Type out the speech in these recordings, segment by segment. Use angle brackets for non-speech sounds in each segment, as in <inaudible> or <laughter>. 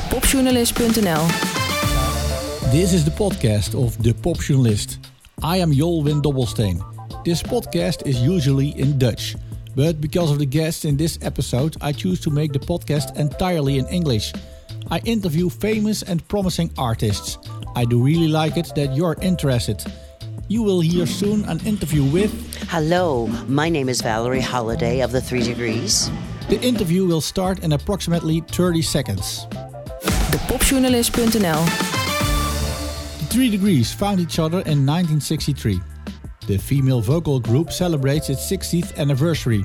Depopjournalist.nl This is the podcast of The Pop Journalist. I am Jolwin Dobbelsteen. This podcast is usually in Dutch, but because of the guests in this episode, I choose to make the podcast entirely in English. I interview famous and promising artists. I do really like it that you're interested. You will hear soon an interview with. Hello, my name is Valerie Holiday of the Three Degrees. The interview will start in approximately 30 seconds. Depopjournalist.nl The Three Degrees found each other in 1963. The female vocal group celebrates its 60th anniversary.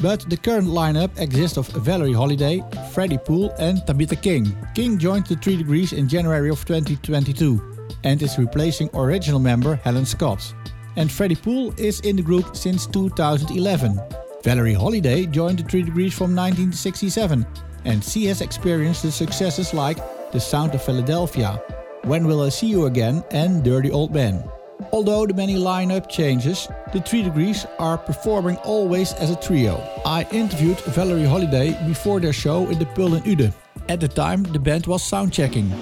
But the current lineup exists of Valerie Holiday, Freddie Pool, and Tabitha King. King joined the Three Degrees in January of 2022 and is replacing original member Helen Scott. And Freddie Pool is in the group since 2011. Valerie Holiday joined the Three Degrees from 1967, and she has experienced the successes like The Sound of Philadelphia, When Will I See You Again, and Dirty Old Man. Although the many lineup changes, the Three Degrees are performing always as a trio. I interviewed Valerie Holiday before their show in the Pearl in Ude. At the time, the band was sound checking.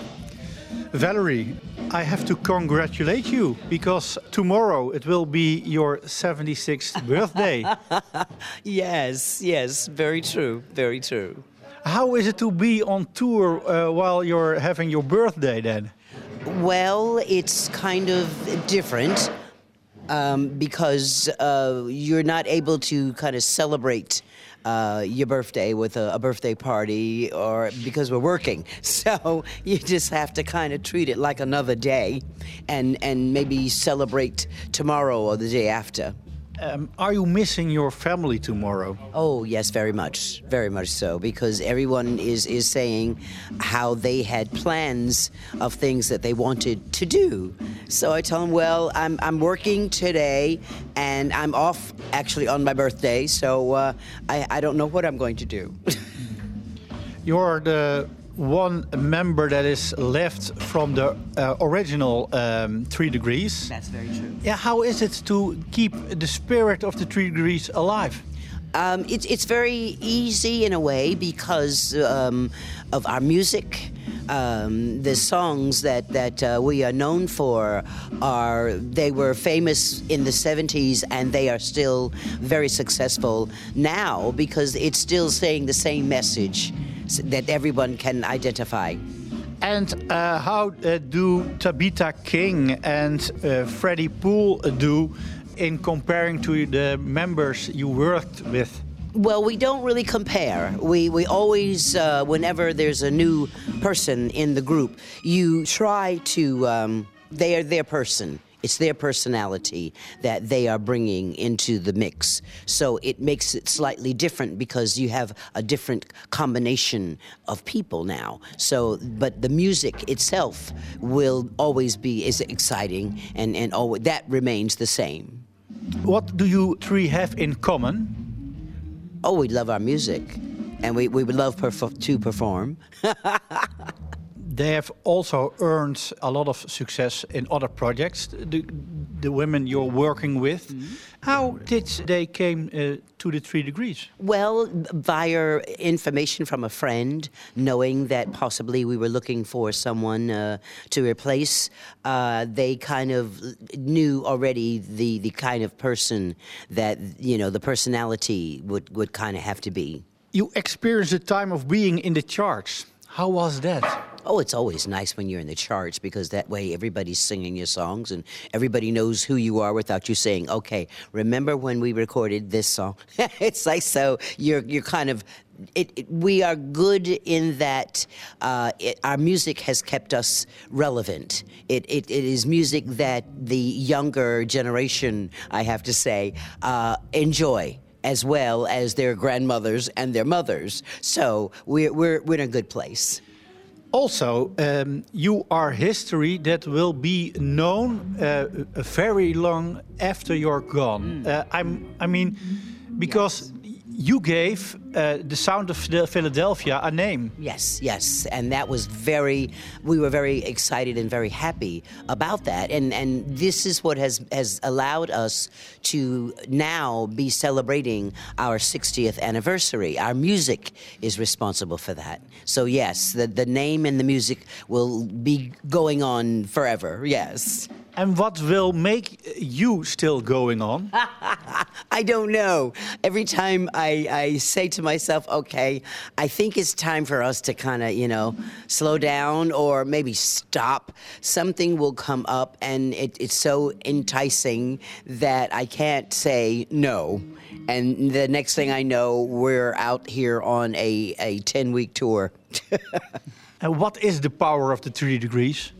Valerie, I have to congratulate you because tomorrow it will be your 76th birthday. <laughs> Yes, yes, very true, very true. How is it to be on tour uh, while you're having your birthday then? Well, it's kind of different um, because uh, you're not able to kind of celebrate uh, your birthday with a, a birthday party or because we're working. <laughs> So you just have to kind of treat it like another day and, and maybe celebrate tomorrow or the day after. Um, are you missing your family tomorrow? Oh yes, very much, very much so. Because everyone is is saying how they had plans of things that they wanted to do. So I tell them, well, I'm I'm working today, and I'm off actually on my birthday. So uh, I I don't know what I'm going to do. <laughs> You're the one member that is left from the uh, original um, Three Degrees. That's very true. Yeah, how is it to keep the spirit of the Three Degrees alive? Um, it's it's very easy in a way because um, of our music. Um, the songs that that uh, we are known for are they were famous in the 70s and they are still very successful now because it's still saying the same message s- that everyone can identify. And uh, how uh, do Tabitha King and uh, Freddie Pool do in comparing to the members you worked with? Well, we don't really compare. We we always, uh, whenever there's a new person in the group, you try to. Um, they are their person. It's their personality that they are bringing into the mix. So it makes it slightly different because you have a different combination of people now. So, but the music itself will always be is exciting, and and always, that remains the same. What do you three have in common? Oh, we love our music, and we, we would love perf- to perform. <laughs> They have also earned a lot of success in other projects. The, the women you're working with. How did they came uh, to the Three Degrees? Well, via information from a friend, knowing that possibly we were looking for someone uh, to replace, uh, they kind of knew already the, the kind of person that, you know, the personality would, would kind of have to be. You experienced the time of being in the charts. How was that? Oh, it's always nice when you're in the charts because that way everybody's singing your songs and everybody knows who you are without you saying, "Okay, remember when we recorded this song?" <laughs> it's like so you're you're kind of. It, it, we are good in that uh, it, our music has kept us relevant. It, it, it is music that the younger generation, I have to say, uh, enjoy as well as their grandmothers and their mothers. So we're, we're, we're in a good place. Also, um, you are history that will be known uh, very long after you're gone. Uh, I'm, I mean, because you gave uh, the sound of Philadelphia a name. Yes, yes, and that was very. We were very excited and very happy about that, and and this is what has has allowed us to now be celebrating our 60th anniversary. Our music is responsible for that. So yes, the the name and the music will be going on forever. Yes. And what will make you still going on? <laughs> I don't know. Every time I, I say to myself, okay, I think it's time for us to kind of, you know, slow down or maybe stop, something will come up and it, it's so enticing that I can't say no. And the next thing I know, we're out here on a, a 10 week tour. <laughs> and what is the power of the three degrees?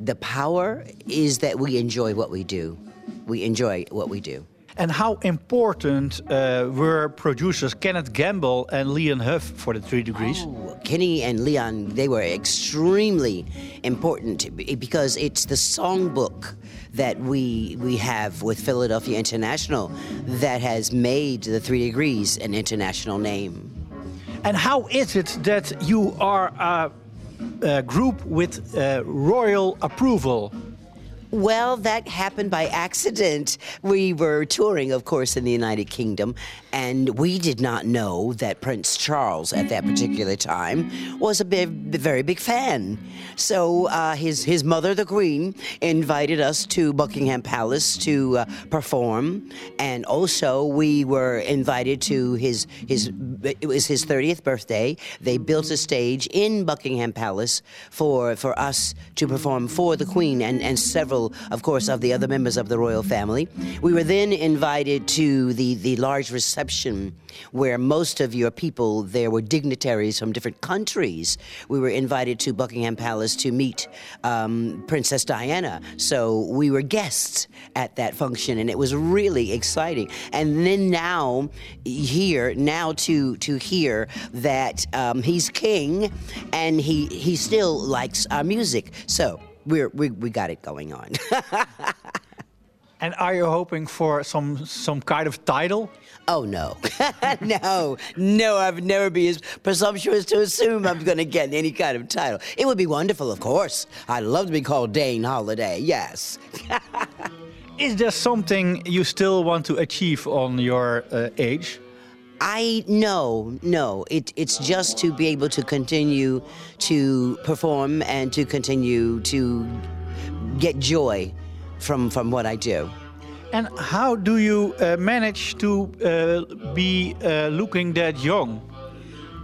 The power is that we enjoy what we do. We enjoy what we do. And how important uh, were producers Kenneth Gamble and Leon Huff for the Three Degrees? Oh, Kenny and Leon, they were extremely important because it's the songbook that we we have with Philadelphia International that has made the Three Degrees an international name. And how is it that you are? Uh, group with uh, royal approval. Well, that happened by accident. We were touring, of course, in the United Kingdom, and we did not know that Prince Charles at that particular time was a very big fan. So uh, his his mother, the Queen, invited us to Buckingham Palace to uh, perform, and also we were invited to his his it was his 30th birthday. They built a stage in Buckingham Palace for for us to perform for the Queen and and several of course, of the other members of the royal family. We were then invited to the, the large reception where most of your people there were dignitaries from different countries. We were invited to Buckingham Palace to meet um, Princess Diana. So we were guests at that function, and it was really exciting. And then now, here, now to to hear that um, he's king, and he he still likes our music. So we're, we we got it going on. <laughs> and are you hoping for some some kind of title? Oh no, <laughs> no, no! I've never been as presumptuous to assume I'm going to get any kind of title. It would be wonderful, of course. I'd love to be called Dame Holiday. Yes. <laughs> Is there something you still want to achieve on your uh, age? I no, no. It, it's just to be able to continue to perform and to continue to get joy from from what I do. And how do you uh, manage to uh, be uh, looking that young?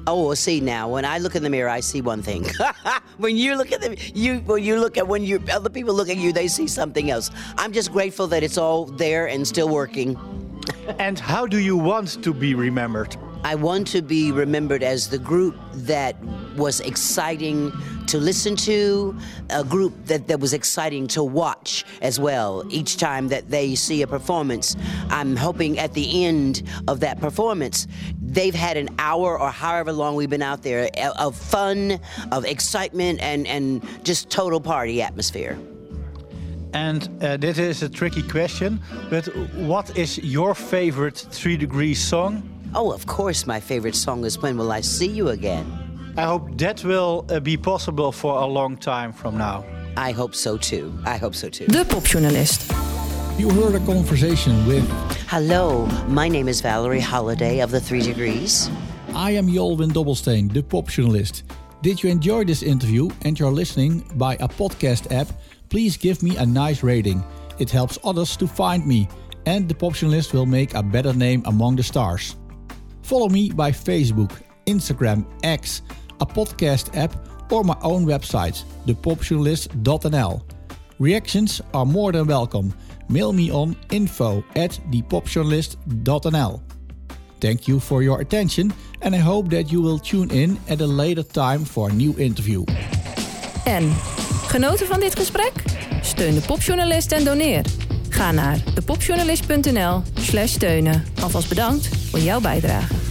Oh, well, see now. When I look in the mirror, I see one thing. <laughs> when you look at the you when you look at when you other people look at you, they see something else. I'm just grateful that it's all there and still working and how do you want to be remembered? I want to be remembered as the group that was exciting to listen to, a group that, that was exciting to watch as well. Each time that they see a performance, I'm hoping at the end of that performance, they've had an hour or however long we've been out there of fun, of excitement, and, and just total party atmosphere. And uh, this is a tricky question, but what is your favorite Three Degrees song? Oh, of course, my favorite song is When Will I See You Again? I hope that will uh, be possible for a long time from now. I hope so too. I hope so too. De popjournalist. You heard a conversation with. Hello, my name is Valerie Holiday of the Three Degrees. I am Jolwin Dobbelsteen, the popjournalist. Did you enjoy this interview and you're listening by a podcast app? please give me a nice rating. It helps others to find me, and the Popjournalist will make a better name among the stars. Follow me by Facebook, Instagram, X, a podcast app, or my own website, thepopjournalist.nl. Reactions are more than welcome. Mail me on info at thepopjournalist.nl. Thank you for your attention, and I hope that you will tune in at a later time for a new interview. En Genoten van dit gesprek? Steun de popjournalist en doneer. Ga naar depopjournalist.nl slash steunen. Alvast bedankt voor jouw bijdrage.